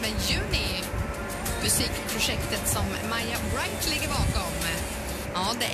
med Juni. Musikprojektet som Maja Wright ligger bakom. Ja, det